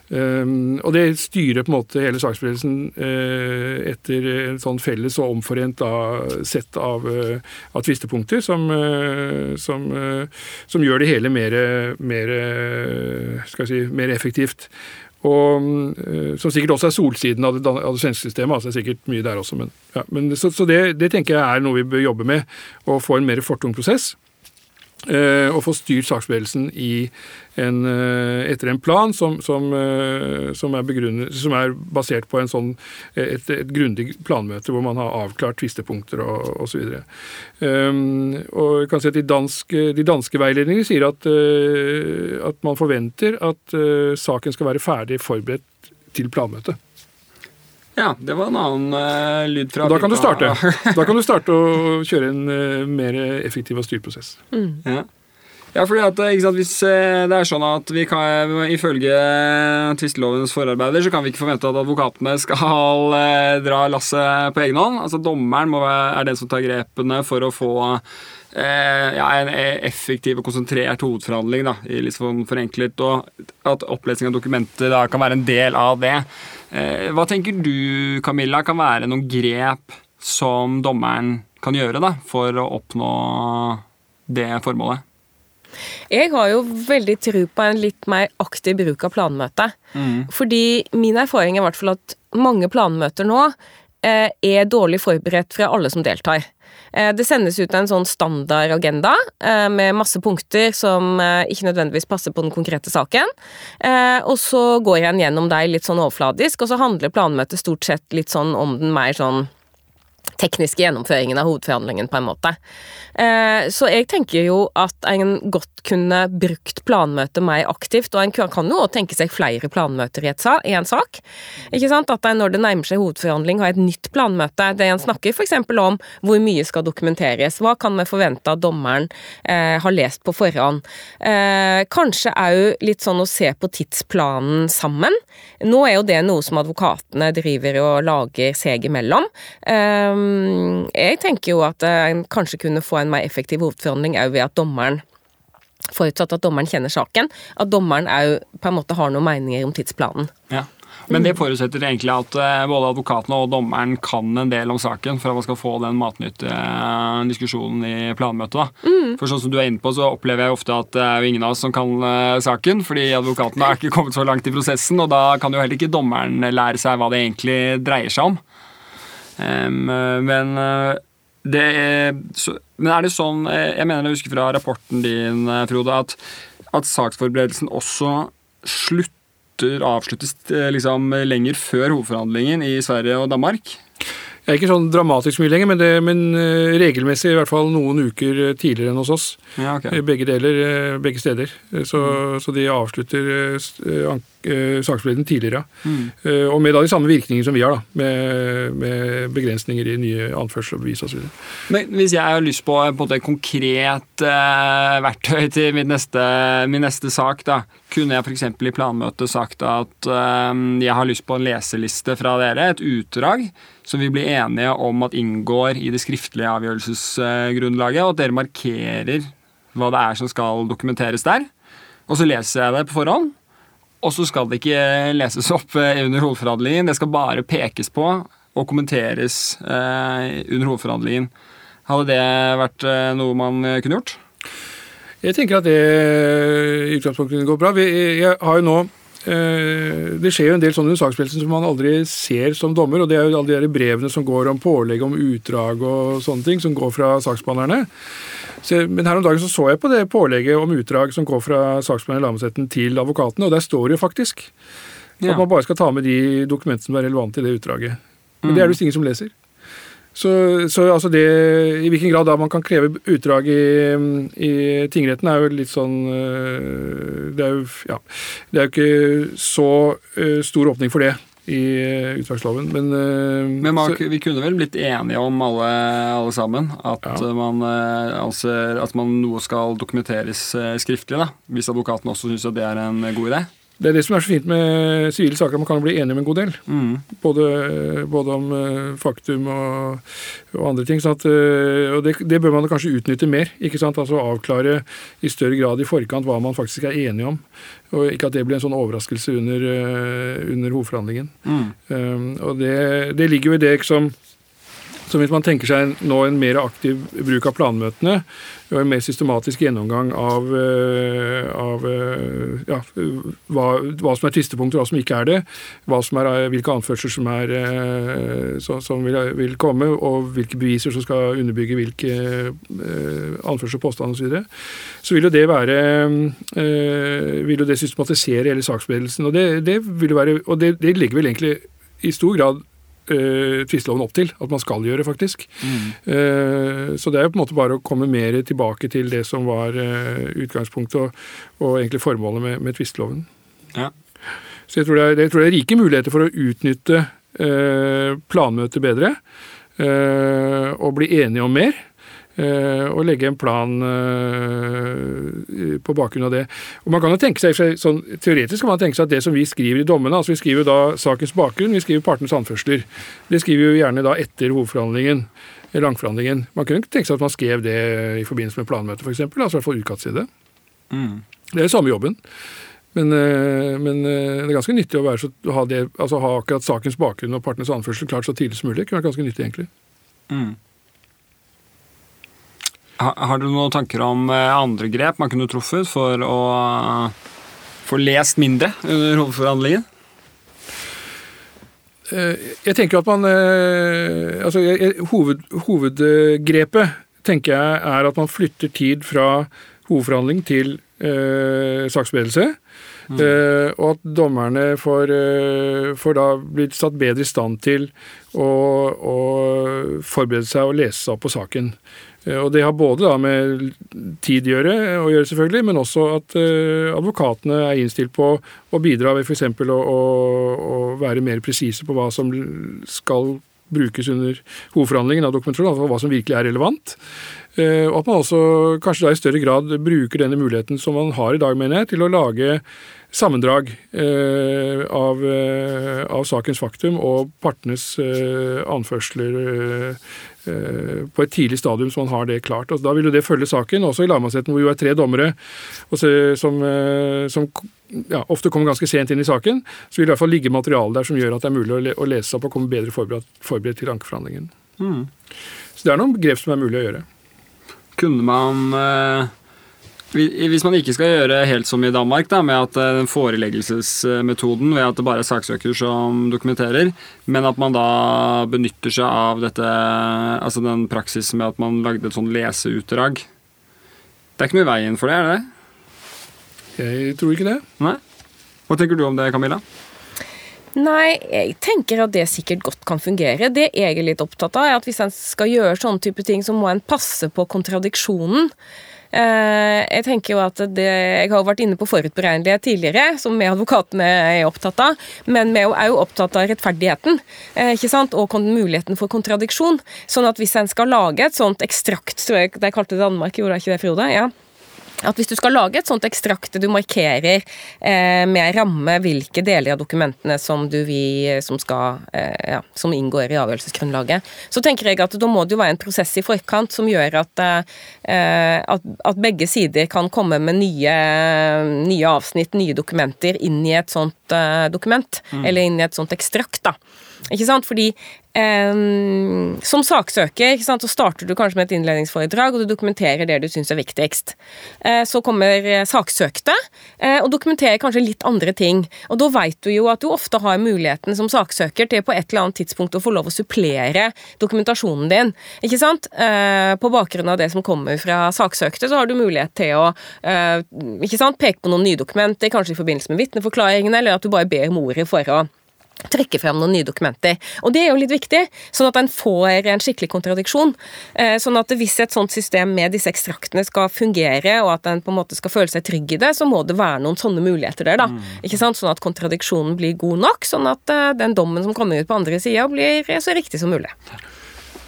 Um, og det styrer på en måte hele saksbevegelsen eh, etter en sånn felles og omforent da, sett av, av tvistepunkter som, som, som gjør det hele mer, mer, si, mer effektivt. Og Som sikkert også er solsiden av det, av det svenske systemet. altså det er sikkert mye der også, men, ja, men Så, så det, det tenker jeg er noe vi bør jobbe med. Å få en mer fortung prosess. Eh, og få styrt saksbevegelsen en, eh, etter en plan som, som, eh, som, er som er basert på sånn, et, et grundig planmøte hvor man har avklart tvistepunkter og osv. Um, og jeg kan si at de, danske, de danske veiledningene sier at, at man forventer at saken skal være ferdig forberedt til planmøtet. Ja, det var en annen uh, lyd fra da kan du starte <laughs> Da kan du starte å kjøre en uh, mer effektiv og styrt prosess. Ja. ja, fordi at ikke sant, Hvis eh, det er sånn at vi kan, ifølge tvistelovens forarbeider så kan vi ikke forvente at advokatene skal <laughs> eh, dra lasset på egen hånd. Altså Dommeren må være, er den som tar grepene for å få eh, ja, en effektiv og konsentrert hovedforhandling. da, i litt sånn forenklet, Og at opplesning av dokumenter da kan være en del av det. Eh, hva tenker du, Camilla, kan være noen grep som dommeren kan gjøre da, for å oppnå det formålet? Jeg har jo veldig tro på en litt mer aktiv bruk av planmøte. Fordi min erfaring er i hvert fall at mange planmøter nå eh, er dårlig forberedt fra alle som deltar. Eh, Det sendes ut en sånn standardagenda eh, med masse punkter som eh, ikke nødvendigvis passer på den konkrete saken. Og så går jeg gjennom deg litt sånn overfladisk, og så handler planmøtet stort sett litt sånn om den mer sånn tekniske gjennomføringen av hovedforhandlingen, på en måte. Eh, Så jeg tenker jo at en godt kunne brukt planmøtet mer aktivt, og en kan jo tenke seg flere planmøter i, en sak. Ikke sant? At når det nærmer seg hovedforhandling har et nytt planmøte, der en snakker f.eks. om hvor mye skal dokumenteres, hva kan vi forvente at dommeren eh, har lest på forhånd. Eh, kanskje òg litt sånn å se på tidsplanen sammen. Nå er jo det noe som advokatene driver og lager seg imellom. Eh, jeg tenker jo at eh, en kanskje kunne få en mer effektiv hovedforhandling òg ved at dommeren Forutsatt at dommeren kjenner saken, at dommeren òg på en måte har noen meninger om tidsplanen. Ja. Men det forutsetter egentlig at eh, både advokatene og dommeren kan en del om saken for at man skal få den matnyttige eh, diskusjonen i planmøtet. da. For sånn som du er inne på, så opplever jeg ofte at det er jo ingen av oss som kan saken, fordi advokatene har ikke kommet så langt i prosessen, og da kan jo heller ikke dommeren lære seg hva det egentlig dreier seg om. Em, men eh, det er, så, men er det sånn eh, Jeg mener jeg husker fra rapporten din, eh, Frode, at, at saksforberedelsen også slutter avsluttes liksom lenger før hovedforhandlingen i Sverige og Danmark? Det er ikke sånn dramatisk mye lenger, men, det, men eh, regelmessig i hvert fall noen uker eh, tidligere enn hos oss. Ja, ok. Eh, Begge deler, begge steder. Så, Så, så de avslutter s- ank- saksbehandlingen tidligere. Eh, Og med da de samme virkningene som vi har, da. Med, med begrensninger i nye anførsel og bevis osv. Men hvis jeg har lyst på, på et konkret eh, verktøy <laughs> til min neste, min neste sak, da, kunne jeg f.eks. i planmøtet sagt at eh, jeg har lyst på en leseliste fra dere, et utdrag, som vi blir enige om at inngår i det skriftlige avgjørelsesgrunnlaget, og at dere markerer hva det er som skal dokumenteres der. Og så leser jeg det på forhånd. Og så skal det ikke leses opp eh, under hovedforhandlingen. Det skal bare pekes på og kommenteres eh, under hovedforhandlingen. Hadde det vært eh, noe man kunne gjort? Jeg tenker at det i utgangspunktet går bra. Jeg har jo nå Det skjer jo en del sånne saksbevegelser som man aldri ser som dommer, og det er jo alle de der brevene som går om pålegg om utdrag og sånne ting, som går fra saksbehandlerne. Så, men her om dagen så, så jeg på det pålegget om utdrag som går fra saksbehandler lagmannsretten til advokatene, og der står det jo faktisk Ja. at man bare skal ta med de dokumentene som er relevante i det utdraget. Men det er det visst ingen som leser. Så, så altså det, i hvilken grad da man kan kreve utdrag i, i tingretten, er jo litt sånn øh, Det er jo, ja, det er jo ikke så øh, stor åpning for det i øh, utdragsloven, men, Men man, så, vi kunne vel blitt enige om alle, alle sammen at, Ja. eh, man, altså, at man noe skal dokumenteres eh, skriftlig, da, hvis advokaten også syns det er en god idé? Det er det som er så fint med sivile saker, man kan bli enig om en god del. Mm. Både, både om eh, faktum og, og andre ting. At, eh, og det, det bør man kanskje utnytte mer. ikke sant? Altså Avklare i større grad i forkant hva man faktisk er enige om. Og ikke at det blir en sånn overraskelse under, eh, under hovedforhandlingen. Mm. Um, og det, det ligger jo i det som så hvis man tenker seg nå en mer aktiv bruk av planmøtene, og en mer systematisk gjennomgang av, eh, av eh, ja, hva, hva som er tvistepunkter, hva som ikke er det, er, eh, hvilke anførsler som, er, så, som, vil, vil komme, og hvilke beviser som skal underbygge hvilke eh, anførsler og påstander osv., så, vil jo det være eh, vil jo det systematisere hele saksbevegelsen. Og det, det være, og det, det ligger vel egentlig i stor grad uh, tvisteloven opp til at man skal gjøre, faktisk. Eh, så det er jo på en måte bare å komme mer tilbake til det som var uh, utgangspunktet og, og egentlig formålet med, med tvisteloven. Ja. Så jeg tror, det er, jeg tror det er rike muligheter for å utnytte uh, planmøtet bedre. og bli enige om mer. Eh, og legge en plan eh, på bakgrunn av det. Og man kan jo tenke seg, sånn, Teoretisk kan man tenke seg at det som vi skriver i dommene altså Vi skriver da sakens bakgrunn, vi skriver partenes anførsler. Det skriver vi jo gjerne da etter hovedforhandlingen. Langforhandlingen. Man kunne tenke seg at man skrev det i forbindelse med planmøtet, f.eks. Altså fall utkast til det. Mm. Det er samme jobben. Men, eh, men eh, det er ganske nyttig å, være så, å ha, det, altså ha akkurat sakens bakgrunn og partenes anførsel klart så tidlig som mulig. Det kunne vært ganske nyttig, egentlig. Mm. Ha, har du noen tanker om eh, andre grep man kunne truffet for å eh, få lest mindre under hovedforhandlingen? Eh, Jeg tenker at man altså hoved, Hovedgrepet tenker jeg er at man flytter tid fra hovedforhandling til eh, saksberedelse. Eh, og at dommerne får, får da blitt satt bedre i stand til å, å forberede seg og lese seg opp på saken. Eh, Og det har både da med tid gjøre, å gjøre, selvfølgelig, men også at eh, advokatene er innstilt på å bidra ved f.eks. Å, å, å være mer presise på hva som skal brukes under hovedforhandlingen av dokumentasjon, altså hva som virkelig er relevant. Eh, Og at man også kanskje da i større grad bruker denne muligheten som man har i dag, mener jeg, til å lage sammendrag av, av sakens faktum og partenes anførsler på et tidlig stadium, så man har det klart. Og da vil jo det følge saken, også i lagmannsretten hvor jo er tre dommere som, eh, som ja, ofte kommer ganske sent inn i saken, så vil det i hvert fall ligge materiale der som gjør at det er mulig å, lese opp og komme bedre forberedt, forberedt til ankeforhandlingen. Mm. Så det er noen grep som er mulig å gjøre. Kunne man eh, Hvis man ikke skal gjøre helt som i Danmark, da, med at eh, den foreleggelsesmetoden ved at det bare er saksøker som dokumenterer, men at man da benytter seg av dette Altså den praksisen med at man lagde et sånn leseutdrag. Det er ikke noe i veien for det, er det det? Jeg tror ikke det. Nei? Hva tenker du om det, Camilla? Nei, jeg tenker at det sikkert godt kan fungere. Det jeg er litt opptatt av, er at hvis en skal gjøre sånne type ting, så må en passe på kontradiksjonen. Eh, Jeg tenker jo at det, jeg har jo vært inne på forutberegnelighet tidligere, som vi advokatene er opptatt av, men vi er jo opptatt av rettferdigheten eh, ikke sant? og muligheten for kontradiksjon. Sånn at hvis en skal lage et sånt ekstrakt, tror jeg de kalte det Danmark, gjorde jeg ikke det, Frode? Ja. At hvis du skal lage et sånt ekstrakt, du markerer eh, med ramme hvilke deler av dokumentene som du vil, som skal, eh, ja, som inngår i avgjørelsesgrunnlaget, så tenker jeg at da må det jo være en prosess i forkant som gjør at, eh, at, at begge sider kan komme med nye, nye avsnitt, nye dokumenter inn i et sånt eh, dokument, eller inn i et sånt ekstrakt, da. Ikke sant? Fordi eh, som saksøker ikke sant, så starter du kanskje med et innledningsforedrag, og du dokumenterer det du syns er viktigst. Eh, så kommer eh, saksøkte eh, og dokumenterer kanskje litt andre ting. Og da veit du jo at du ofte har muligheten som saksøker til på et eller annet tidspunkt å få lov å supplere dokumentasjonen din. Ikke sant? Eh, på bakgrunn av det som kommer fra saksøkte, så har du mulighet til å eh, ikke sant, peke på noen nye dokumenter, kanskje i forbindelse med vitneforklaringene, eller at du bare ber om ordet for å trekke frem noen nye dokumenter. Og det er jo litt viktig, sånn at en får en skikkelig kontradiksjon. Eh, sånn at hvis et sånt system med disse ekstraktene skal fungere, og at en på en måte skal føle seg trygg i det, så må det være noen sånne muligheter der, da. Ikke sant? Sånn at kontradiksjonen blir god nok, sånn at eh, den dommen som kommer ut på andre sida, blir så riktig som mulig.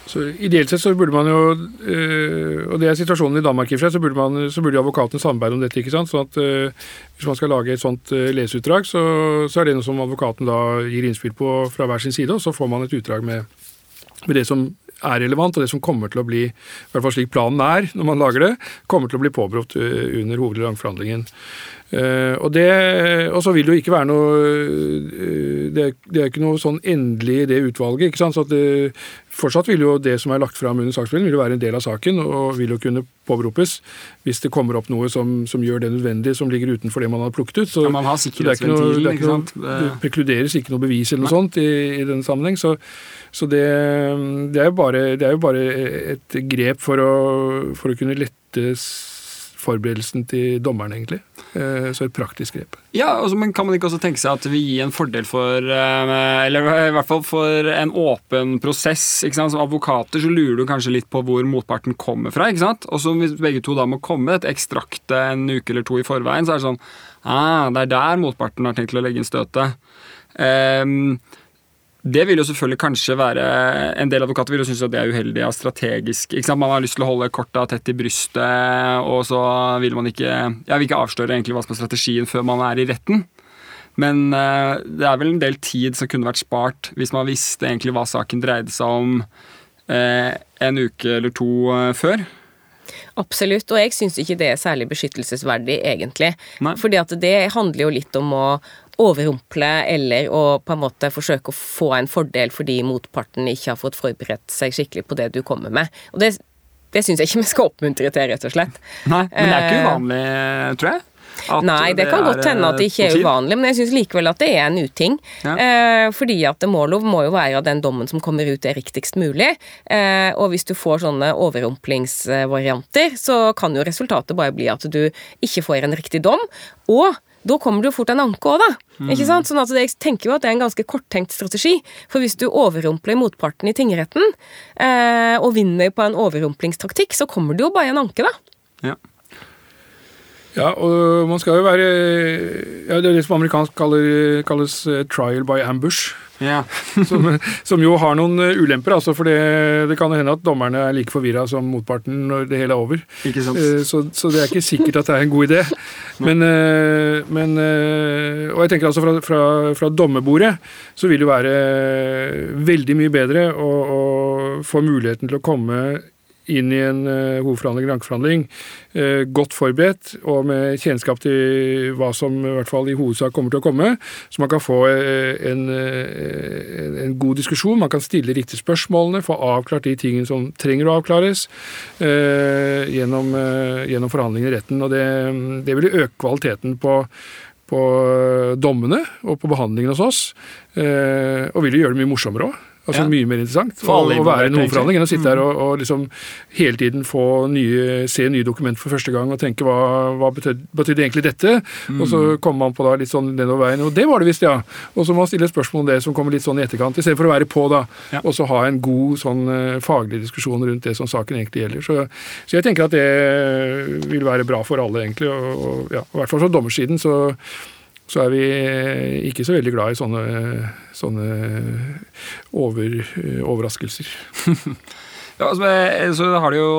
Så Ideelt sett så burde man jo, øh, og det er situasjonen i Danmark, i seg, så burde, man, så burde advokatene samarbeide om dette. ikke sant? Sånn at øh, Hvis man skal lage et sånt øh, leseutdrag, så, så er det noe som advokaten da gir innspill på fra hver sin side, og så får man et utdrag med, med det som er relevant, og det som kommer til å bli, i hvert fall slik planen er når man lager det, kommer til å bli påberopt under hoved- langforhandlingen. Uh, og, det, og så vil det jo ikke være noe uh, det, det, er ikke noe sånn endelig i det utvalget. ikke sant? Så at det, Fortsatt vil jo det som er lagt fram under saksbehandlingen, vil jo være en del av saken og vil jo kunne påberopes hvis det kommer opp noe som, som gjør det nødvendig, som ligger utenfor det man har plukket ut. Så, ja, man har sikkerhetsventilen, det, ikke noe, det prekluderes ikke noe bevis eller noe Nei. sånt i, i denne sammenheng. Så, så det, det, er bare, det, er jo bare, et grep for å, for å kunne lette forberedelsen til dommeren, egentlig. Eh, så et praktisk grep. Ja, altså, Men kan man ikke også tenke seg at det vil gi en fordel for eh, Eller i hvert fall for en åpen prosess. ikke sant? Som advokater så lurer du kanskje litt på hvor motparten kommer fra. ikke sant? Og så hvis begge to da må komme et ekstrakt en uke eller to i forveien, så er det sånn ah, Det er der motparten har tenkt å legge inn støtet. Um, det vil jo selvfølgelig kanskje være En del advokater vil jo synes at det er uheldig av strategisk ikke sant? Man har lyst til å holde korta tett i brystet, og så vil man ikke Jeg vil ikke avsløre egentlig hva som er strategien før man er i retten. Men uh, det er vel en del tid som kunne vært spart hvis man visste egentlig hva saken dreide seg om uh, en uke eller to uh, før. Absolutt, og jeg syns ikke det er særlig beskyttelsesverdig, egentlig. Nei. Fordi at det handler jo litt om å overrumple eller å på en måte forsøke å få en fordel fordi motparten ikke har fått forberedt seg skikkelig på det du kommer med. Og det, det syns jeg ikke <laughs> vi skal oppmuntre til, rett og slett. Nei, Men det er ikke eh, uvanlig, tror jeg? Nei, det, det kan godt hende at det ikke er uvanlig, men jeg syns likevel at det er en uting. Ja. Eh, fordi at målet må jo være at den dommen som kommer ut, er riktigst mulig. Eh, og hvis du får sånne overrumplingsvarianter, så kan jo resultatet bare bli at du ikke får en riktig dom. Og da kommer det jo fort en anke òg, da. Mm. Ikke sant? Sånn at Jeg tenker jo at det er en ganske korttenkt strategi. For hvis du overrumpler motparten i tingretten, eh, og vinner på en overrumplingstaktikk, så kommer det jo bare en anke, da. Ja. Ja, og man skal jo være ja, Det er det som amerikansk kaller, kalles uh, trial by ambush. Ja. <laughs> som, som, jo har noen uh, ulemper, altså, for det, det kan hende at dommerne er like forvirra som motparten når det hele er over. Uh, så, så, det er ikke sikkert at det er en god idé. <laughs> Men, men Og jeg tenker altså fra, fra, fra dommerbordet så vil det være veldig mye bedre å, å få muligheten til å komme inn i en uh, hovedforhandling, rankeforhandling, uh, godt forberedt og med kjennskap til hva som i hvert fall i hovedsak kommer til å komme, så man kan få uh, en, en, god diskusjon. Man kan stille riktige spørsmålene, få avklart de tingene som trenger å avklares gjennom, gjennom forhandlingene i retten. og Det, det vil øke kvaliteten på på dommene og på behandlingen hos oss, og vil jo gjøre det mye morsommere òg. Altså ja. Mye mer interessant å, å være i noen forhandling enn å sitte her og, og liksom hele tiden få nye, se nye dokumenter for første gang og tenke hva, hva betydde, betydde egentlig dette? Mm. Og så kommer man på da litt sånn nedover veien, og det var det visst, ja. Og så må man stille spørsmål om det som kommer litt sånn i etterkant, istedenfor å være på, da. Ja. Og så ha en god sånn uh, faglig diskusjon rundt det som saken egentlig gjelder. Så, så, jeg tenker at det vil være bra for alle, egentlig. Og, og ja, i hvert fall fra dommersiden så så er vi ikke så veldig glad i sånne, sånne over, overraskelser. <laughs> Ja, altså, så har det jo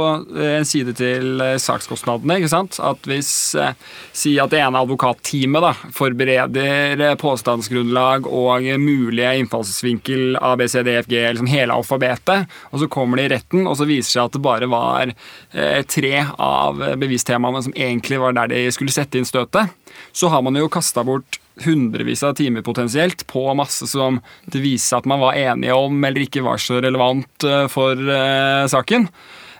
en side til eh, sakskostnadene. ikke sant? At hvis eh, Si at det ene advokatteamet da, forbereder eh, påstandsgrunnlag og mulige innfallsvinkel A, B, C, D, F, G, liksom hele alfabetet, og så kommer det i retten, og så viser det seg at det bare var eh, tre av bevistemaene som egentlig var der de skulle sette inn støtet, så har man jo kasta bort hundrevis av timer potensielt på masse som det viser seg at man var enige om eller ikke var så relevant eh, for uh, saken.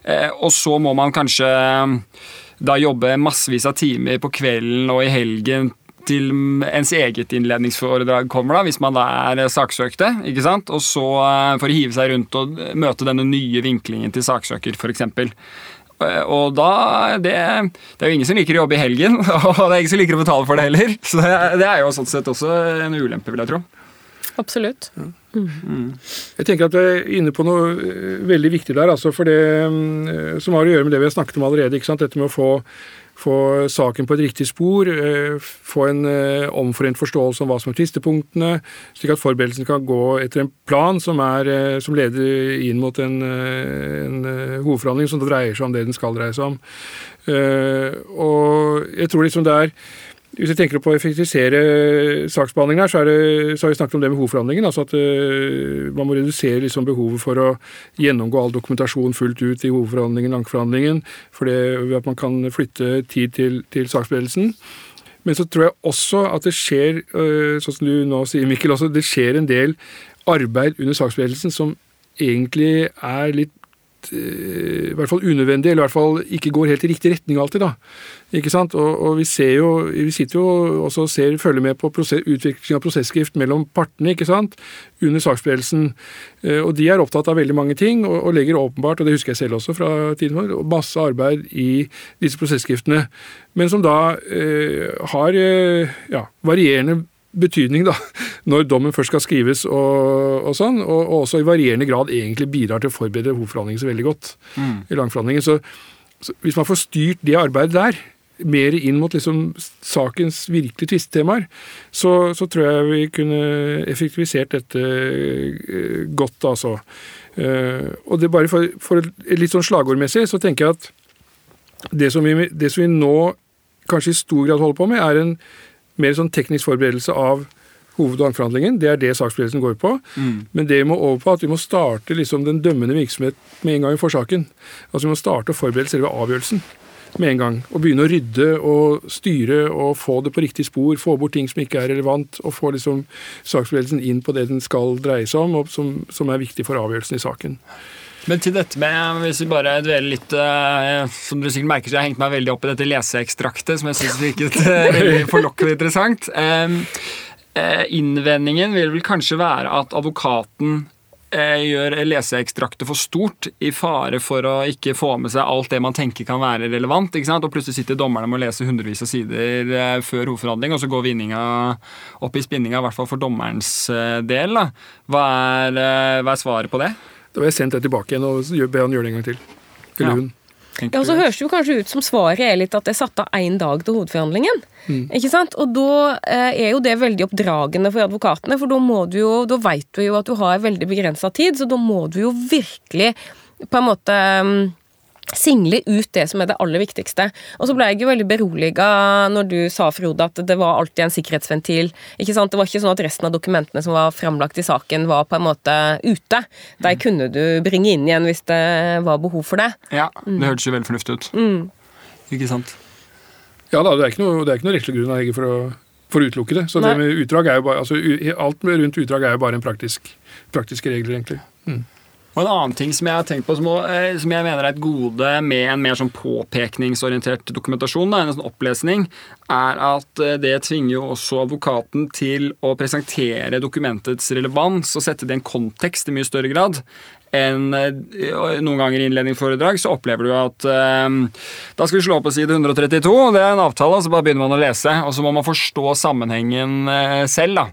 Uh, og så må man kanskje da jobbe massevis av timer på kvelden og i helgen til ens eget innledningsforedrag kommer, da, hvis man da er saksøkte. ikke sant? Og så for å hive seg rundt og møte denne nye vinklingen til saksøker, f.eks. Eh, og da det, det, er jo ingen som liker å jobbe i helgen, <laughs> og det er ingen som liker å betale for det heller. <laughs> Så det, det er jo sånn sett også en ulempe, vil jeg tro. Absolutt. Jeg tenker at du er inne på noe eh, veldig viktig der, altså for det mm, som har å gjøre med det vi har snakket om allerede. ikke sant? Dette med å få, få saken på et riktig spor, eh, få en eh, omforent forståelse om hva som er tvistepunktene, slik at forberedelsen kan gå etter en plan som, er, eh, som leder inn mot en, en hovedforhandling som dreier seg om det den skal dreie seg om. Og jeg tror liksom det er hvis vi tenker på å effektivisere saksbehandlingen her, så, det, så har vi snakket om det med hovedforhandlingen. altså At uh, man må redusere liksom behovet for å gjennomgå all dokumentasjon fullt ut i hovedforhandlingen, ankeforhandlingen, for det ved at man kan flytte tid til, til saksberedelsen. Men så tror jeg også at det skjer, uh, sånn som du nå sier, Mikkel, også, det skjer en del arbeid under saksberedelsen som egentlig er litt eh, i hvert fall unødvendig, eller i hvert fall ikke går helt i riktig retning alltid. da. Ikke sant? Og, og vi ser jo, vi sitter jo også og ser, følger med på prosess, utvikling av prosessskrift mellom partene ikke sant? under saksberedelsen. Eh, Og de er opptatt av veldig mange ting, og, og legger åpenbart, og det husker jeg selv også fra tiden vår, masse arbeid i disse prosessskriftene. Men som da eh, har eh, ja, varierende betydning da, når dommen først skal skrives og, og sånn, og, og også i varierende grad egentlig bidrar til å forberede hovedforhandlingene så veldig godt i langforhandlingen. Så, så hvis man får styrt det arbeidet der, mer inn mot liksom sakens virkelige tvistetemaer, så, så tror jeg vi kunne effektivisert dette eh, godt, altså. Eh, og det bare for, for litt sånn slagordmessig, så tenker jeg at det som, vi, det som vi nå kanskje i stor grad holder på med, er en mer sånn teknisk forberedelse av hoved- og ankeforhandlingen. Det er det saksberedelsen går på. Men det vi må over på at vi må starte liksom den dømmende virksomhet med en gang vi får saken. Altså Vi må starte å forberede selve avgjørelsen med en gang. Og begynne å rydde og styre og få det på riktig spor. Få bort ting som ikke er relevant, og få liksom saksberedelsen inn på det den skal dreie seg om, og som, som er viktig for avgjørelsen i saken. Men til dette med, hvis vi bare dveler litt eh, Som dere sikkert merker, så har jeg hengt meg veldig opp i dette leseekstraktet, som jeg syns virket eh, <laughs> veldig forlokkende interessant. Eh, innvendingen vil vel kanskje være at advokaten gjør leseekstraktet for stort, i fare for å ikke få med seg alt det man tenker kan være relevant. ikke sant? Og plutselig sitter dommerne med å lese hundrevis av sider før hovedforhandling, og så går vinninga opp i spinninga, i hvert fall for dommerens del. da. Hva er, hva er svaret på det? Da har jeg sendt det tilbake igjen og gjør- ber han gjøre det en gang til. Eller Ja. hun. Ja, og så høres det jo kanskje ut som svaret er litt at det er satt av én dag til hovedforhandlingen. Ikke sant? Og da eh, er jo det veldig oppdragende for advokatene, for da må du jo, da vet du jo at du har veldig begrensa tid, så da må du jo virkelig på en måte mm, single ut det som er det aller viktigste. Og så ble jeg jo veldig beroliga når du sa, Frode, at det var alltid en sikkerhetsventil. Ikke sant? Det var ikke sånn at resten av dokumentene som var framlagt i saken, var på en måte ute. De kunne du bringe inn igjen hvis det var behov for det. Ja, det hørtes jo veldig fornuftig ut. Mm. Ikke sant? Ja da, det er ikke noe, det er ikke noe rettslig grunn Hege, for å, for å utelukke det. Så det med utdrag er jo bare, altså, alt rundt utdrag er jo bare en praktisk, praktiske regler, egentlig. Og En annen ting som jeg har tenkt på som, eh, som jeg mener er et gode med en mer sånn påpekningsorientert dokumentasjon, en sånn opplesning, er at eh, det tvinger jo også advokaten til å presentere dokumentets relevans og sette det i en kontekst i mye større grad. Enn eh, noen ganger i innledningsforedrag så opplever du at eh, da skal vi slå på side 132, og det er en avtale, og så bare begynner man å lese. Og så må man forstå sammenhengen selv. da.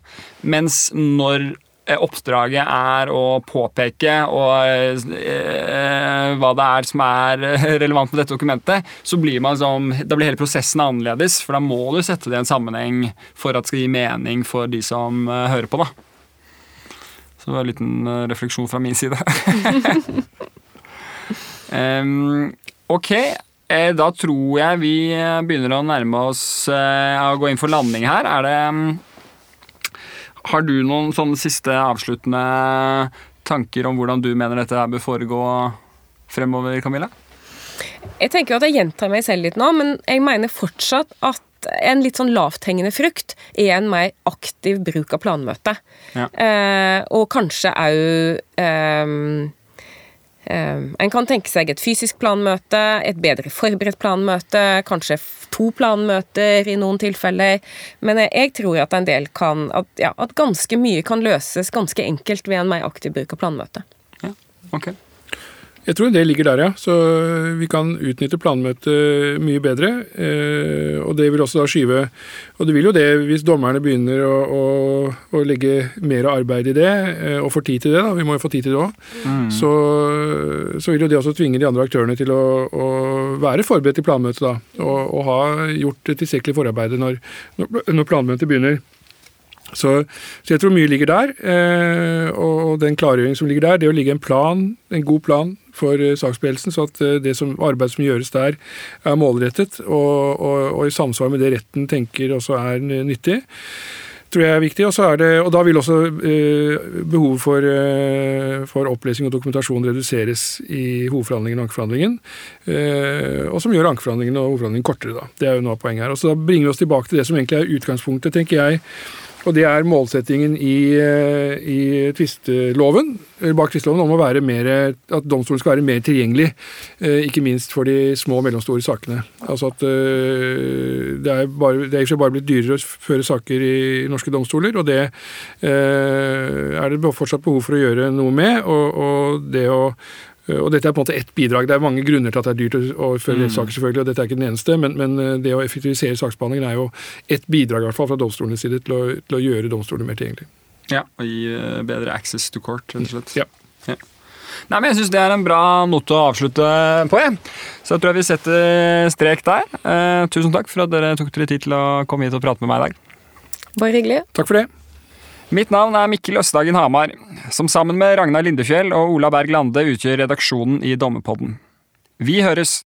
Mens når oppdraget er å påpeke og, eh, hva det er som er eh, <laughs> relevant med dette dokumentet, så blir man som, da blir hele prosessen annerledes. For da må du sette det i en sammenheng for at det skal gi mening for de som eh, hører på. da. Så det var en liten eh, refleksjon fra min side. <laughs> um, ok, eh, da tror jeg vi eh, begynner å nærme oss eh, å gå inn for landing her. Er det mm, Har du noen sånne siste avsluttende tanker om hvordan du mener dette bør foregå fremover, Camilla? Jeg tenker jo at jeg gjentar meg selv litt nå, men jeg mener fortsatt at en litt sånn lavthengende frukt er en mer aktiv bruk av planmøte. Ja. Eh, og kanskje òg En kan tenke seg et fysisk planmøte, et bedre forberedt planmøte, kanskje to planmøter i noen tilfeller. Men jeg, tror at en del kan at, ja, at ganske mye kan løses ganske enkelt ved en mer aktiv bruk av planmøte. Ja, Ok. Jeg tror det ligger der, ja. Så vi kan utnytte planmøtet mye bedre. eh, Og det vil også da skyve Og det vil jo det hvis dommerne begynner å, å, å legge mer arbeid i det, eh, og får tid til det, da. Vi må jo få tid til det òg. Så, så vil jo det også tvinge de andre aktørene til å, å være forberedt til planmøtet, da. Og, og ha gjort tilstrekkelig forarbeid når, når planmøtet begynner. Så, så jeg tror mye ligger der. Eh, og den klargjøring som ligger der, det å ligge en plan, en god plan for eh, saksbehelsen, så at eh, det som, arbeid som gjøres der, er målrettet og, og, og i samsvar med det retten tenker også er nyttig. tror jeg er viktig, og, så er det, og Da vil også eh, behovet for, eh, for opplesing og dokumentasjon reduseres i hovedforhandlingen og ankeforhandlingen. Eh, og som gjør ankeforhandlingen og hovedforhandlingen kortere. Da. Det er jo noe av poenget her. Og så da bringer vi oss tilbake til det som egentlig er utgangspunktet, tenker jeg. Og det er målsettingen i, eh, i tvisteloven, bak tvisteloven om å være mer, at domstolen skal være mer tilgjengelig. eh, Ikke minst for de små og mellomstore sakene. Altså at eh, Det er, bare, det er bare blitt dyrere å føre saker i norske domstoler, og det eh, er det fortsatt behov for å gjøre noe med. og, og det å og dette er på en måte ett bidrag. Det er mange grunner til at det er dyrt å føre rettssaker, selvfølgelig, og dette er ikke den eneste, men, men eh, det å effektivisere saksbehandlingen er jo ett bidrag i hvert fall fra domstolenes side til å, til å gjøre domstolene mer tilgjengelig. Ja, Og gi eh, bedre access to court, rett og slett. Ja. Nei, men Jeg syns det er en bra note å avslutte på. Jeg. Så jeg tror jeg vi setter strek der. Eh, tusen takk for at dere tok dere tid til å komme hit og prate med meg i dag. Bare hyggelig. Takk for det. Mitt navn er Mikkel Østdagen Hamar, som sammen med Ragnar Lindefjell og Ola Berg Lande utgjør redaksjonen i Dommepodden. Vi høres!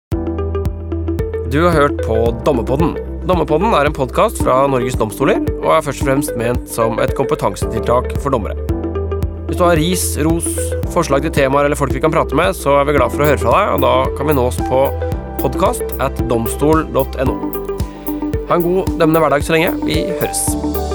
Du har hørt på Dommepodden. Dommepodden er en podkast fra Norges domstoler og er først og fremst ment som et kompetansetiltak for dommere. Hvis du har ris, ros, forslag til temaer eller folk vi kan prate med, så er vi glad for å høre fra deg, og da kan vi nås på podkast at domstol.no. Ha en god dømmende hverdag så lenge. Vi høres.